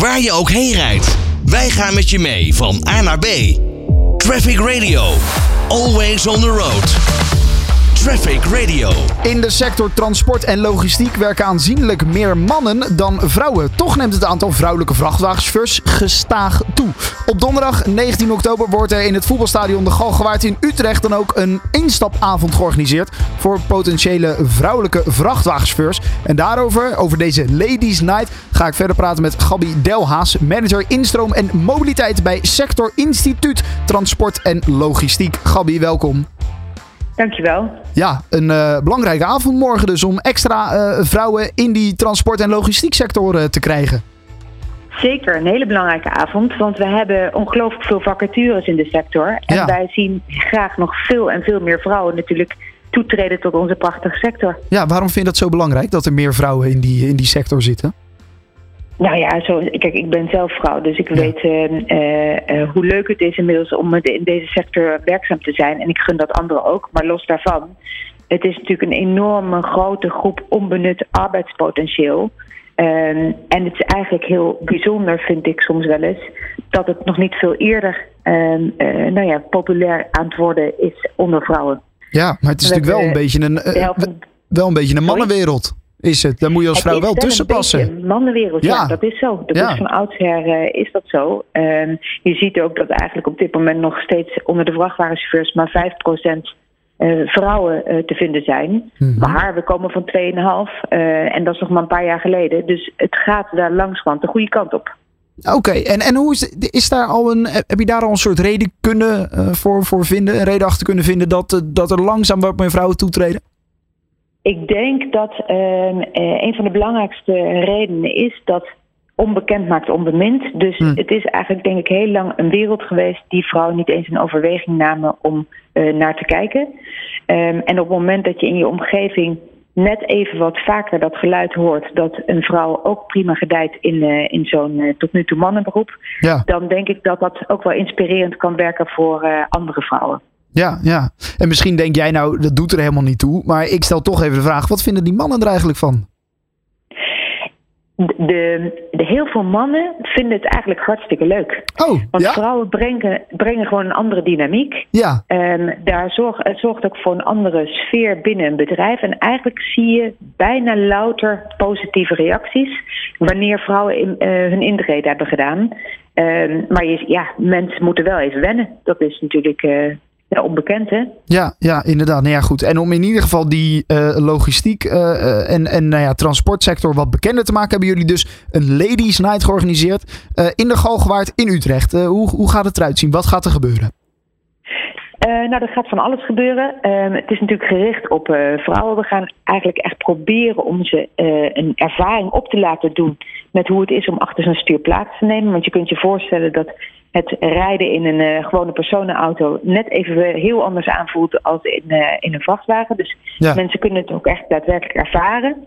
Waar je ook heen rijdt, wij gaan met je mee van A naar B. Traffic Radio. Always on the road. Traffic Radio. In de sector transport en logistiek werken aanzienlijk meer mannen dan vrouwen. Toch neemt het aantal vrouwelijke vrachtwagenchauffeurs gestaag toe. Op donderdag 19 oktober wordt er in het voetbalstadion De Galgenwaard in Utrecht dan ook een instapavond georganiseerd voor potentiële vrouwelijke vrachtwagenchauffeurs. En daarover, over deze Ladies Night, ga ik verder praten met Gabi Delhaas, manager instroom en mobiliteit bij Sector Instituut Transport en Logistiek. Gabi, welkom. Dankjewel. Ja, een eh, belangrijke avond morgen dus om extra eh, vrouwen in die transport- en logistieksector uh, te krijgen. Zeker, een hele belangrijke avond, want we hebben ongelooflijk veel vacatures in de sector. En Ja. wij zien graag nog veel en veel meer vrouwen natuurlijk toetreden tot onze prachtige sector. Ja, waarom vind je dat zo belangrijk dat er meer vrouwen in die, in die sector zitten? Nou ja, zo, kijk, ik ben zelf vrouw, dus ik weet eh, eh, eh, hoe leuk het is inmiddels om in deze sector werkzaam te zijn. En ik gun dat anderen ook. Maar los daarvan, het is natuurlijk een enorme grote groep onbenut arbeidspotentieel. Ehm, en het is eigenlijk heel bijzonder, vind ik soms wel eens, dat het nog niet veel eerder ehm, eh, nou ja, populair aan het worden is onder vrouwen. Ja, maar het is natuurlijk wel een beetje een, wel een, beetje een mannenwereld. Is het? Daar moet je als vrouw wel een tussen beetje passen. een mannenwereld, ja. Ja. dat is zo. Dat Ja. is van oudsher eh, is dat zo. Ehm, je ziet ook dat eigenlijk op dit moment nog steeds onder de vrachtwagenchauffeurs maar 5% eh, vrouwen eh, te vinden zijn. Mhm. Maar we komen van 2,5 eh en dat is nog maar een paar jaar geleden. Dus het gaat daar langzamerhand de goede kant op. Oké, en, en hoe is, is daar al een, heb je daar al een soort reden kunnen voor, voor vinden, een reden achter kunnen vinden dat, dat er langzaam wat meer vrouwen toetreden? Ik denk dat ehm, eh, een van de belangrijkste redenen is dat onbekend maakt onbemind. Dus Hmm. het is eigenlijk denk ik heel lang een wereld geweest die vrouwen niet eens in overweging namen om eh, naar te kijken. Ehm, en op het moment dat je in je omgeving net even wat vaker dat geluid hoort dat een vrouw ook prima gedijt in, eh, in zo'n tot nu toe mannenberoep, Ja, dan denk ik dat dat ook wel inspirerend kan werken voor andere vrouwen. Ja, ja. En misschien denk jij nou, dat doet er helemaal niet toe. Maar ik stel toch even de vraag, wat vinden die mannen er eigenlijk van? De, de, heel veel mannen vinden het eigenlijk hartstikke leuk. Oh, Want ja? vrouwen brengen, brengen gewoon een andere dynamiek. Ja, En daar zorg, het zorgt ook voor een andere sfeer binnen een bedrijf. En eigenlijk zie je bijna louter positieve reacties wanneer vrouwen in, eh, hun intrede hebben gedaan. Ehm, maar je, ja, mensen moeten wel even wennen. Dat is natuurlijk eh, ja, onbekend, hè? Ja, ja, inderdaad. Nou ja, goed. En om in ieder geval die eh, logistiek eh, eh, en, en nou ja, transportsector wat bekender te maken, hebben jullie dus een Ladies Night georganiseerd in de Galgenwaard in Utrecht. Hoe, hoe gaat het eruit zien? Wat gaat er gebeuren? Nou, er gaat van alles gebeuren. Ehm, het is natuurlijk gericht op vrouwen. We gaan eigenlijk echt proberen om ze een ervaring op te laten doen met hoe het is om achter zo'n stuur plaats te nemen. Want je kunt je voorstellen dat het rijden in een eh, gewone personenauto net even weer heel anders aanvoelt als in, eh, in een vrachtwagen. Dus Ja. mensen kunnen het ook echt daadwerkelijk ervaren.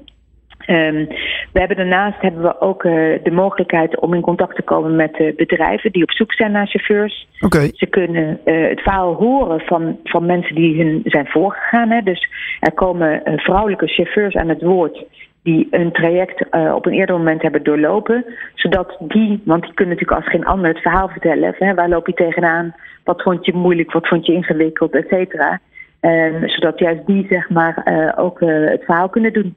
Ehm, we hebben daarnaast hebben we ook eh, de mogelijkheid om in contact te komen met bedrijven die op zoek zijn naar chauffeurs. Oké. Ze kunnen het verhaal horen van, van mensen die hun zijn voorgegaan. Hè. Dus er komen vrouwelijke chauffeurs aan het woord die een traject eh, op een eerder moment hebben doorlopen. Zodat die, want die kunnen natuurlijk als geen ander het verhaal vertellen. Hè, waar loop je tegenaan? Wat vond je moeilijk? Wat vond je ingewikkeld? Et cetera. Ehm, zodat juist die zeg maar eh, ook eh, het verhaal kunnen doen.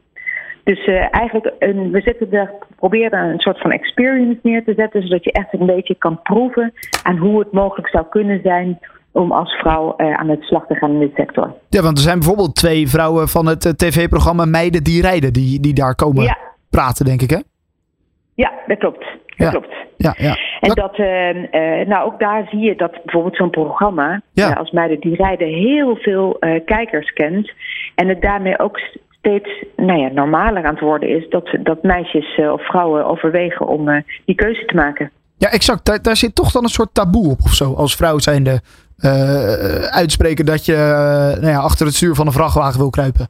Dus eigenlijk, een, we zitten er, proberen een soort van experience neer te zetten, zodat je echt een beetje kan proeven aan hoe het mogelijk zou kunnen zijn om als vrouw eh, aan het slag te gaan in dit sector. Ja, want er zijn bijvoorbeeld twee vrouwen van het eh, tv-programma Meiden die rijden, die, die daar komen Ja. praten, denk ik, hè? Ja, dat klopt. Dat Ja. klopt. Ja, ja. En dat, eh, eh, nou ook daar zie je dat bijvoorbeeld zo'n programma, Ja. als meiden die rijden, heel veel kijkers kent. En het daarmee ook steeds nou ja, normaler aan het worden is dat, dat meisjes of vrouwen overwegen om die keuze te maken. ja, exact. Daar, daar zit toch dan een soort taboe op of zo. Als vrouw zijnde uitspreken dat je eh, nou ja, achter het stuur van een vrachtwagen wil kruipen.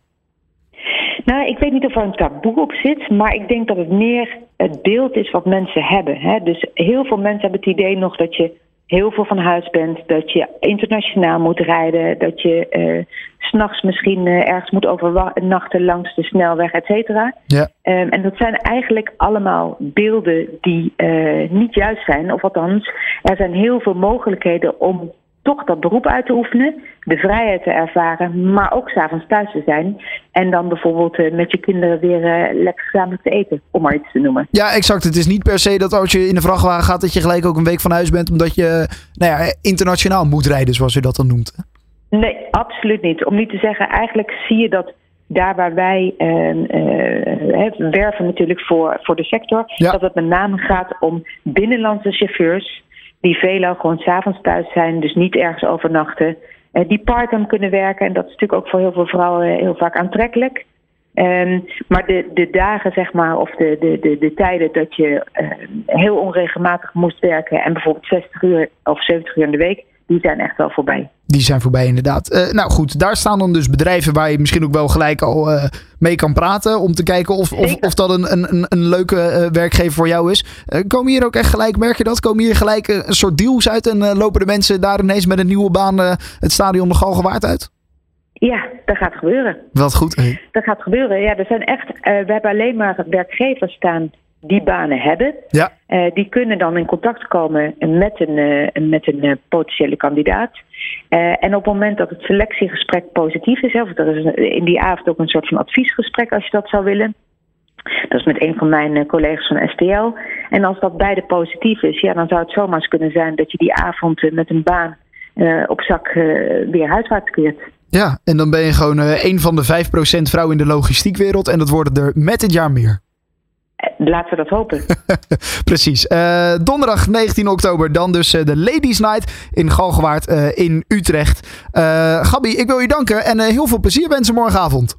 Nou, ik weet niet of er een taboe op zit, maar ik denk dat het meer het beeld is wat mensen hebben. Hè? Dus heel veel mensen hebben het idee nog dat je heel veel van huis bent, dat je internationaal moet rijden, dat je uh, s'nachts misschien uh, ergens moet overnachten langs de snelweg, et cetera. Ja. Um, en dat zijn eigenlijk allemaal beelden die uh, niet juist zijn, of althans, er zijn heel veel mogelijkheden om toch dat beroep uit te oefenen, de vrijheid te ervaren, maar ook s'avonds thuis te zijn. En dan bijvoorbeeld uh, met je kinderen weer uh, lekker gezamenlijk te eten, om maar iets te noemen. Ja, exact. Het is niet per se dat als je in de vrachtwagen gaat, dat je gelijk ook een week van huis bent, omdat je nou ja, internationaal moet rijden, zoals u dat dan noemt. Nee, absoluut niet. Om niet te zeggen, eigenlijk zie je dat daar waar wij uh, werven natuurlijk voor, voor de sector, ja. dat het met name gaat om binnenlandse chauffeurs die veelal gewoon s'avonds thuis zijn, dus niet ergens overnachten. Uh, die parttime kunnen werken. En dat is natuurlijk ook voor heel veel vrouwen heel vaak aantrekkelijk. Um, maar de, de dagen, zeg maar, of de, de, de, de tijden dat je uh, heel onregelmatig moest werken en bijvoorbeeld 60 uur of 70 uur in de week, die zijn echt wel voorbij. Die zijn voorbij, inderdaad. Uh, nou goed, daar staan dan dus bedrijven waar je misschien ook wel gelijk al uh, mee kan praten. Om te kijken of, of, of dat een, een, een leuke uh, werkgever voor jou is. komen hier ook echt gelijk, merk je dat? Komen hier gelijk een soort deals uit en lopen de mensen daar ineens met een nieuwe baan het stadion de Galgenwaard uit? Ja, dat gaat gebeuren. Wat goed. Hey. Dat gaat gebeuren. Ja, er zijn echt, we hebben alleen maar werkgevers staan die banen hebben. Ja. Uh, die kunnen dan in contact komen met een, uh, met een uh, potentiële kandidaat. en op het moment dat het selectiegesprek positief is, of er is in die avond ook een soort van adviesgesprek als je dat zou willen. Dat is met een van mijn collega's van STL. En als dat beide positief is, ja, dan zou het zomaar eens kunnen zijn dat je die avond met een baan op zak weer huiswaarts keert. Ja, en dan ben je gewoon een van de 5% vrouw in de logistiekwereld. En dat worden er met het jaar meer. Laten we dat hopen. Precies. Uh, donderdag 19 oktober dan dus uh, de Ladies Night in Galgenwaard uh, in Utrecht. Gabi, ik wil je danken en heel veel plezier wensen morgenavond.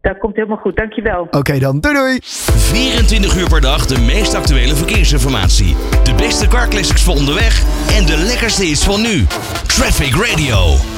Dat komt helemaal goed, dankjewel. Oké okay, dan, doei doei. 24 uur per dag de meest actuele verkeersinformatie. De beste car classics voor onderweg en de lekkerste is van nu. Traffic Radio.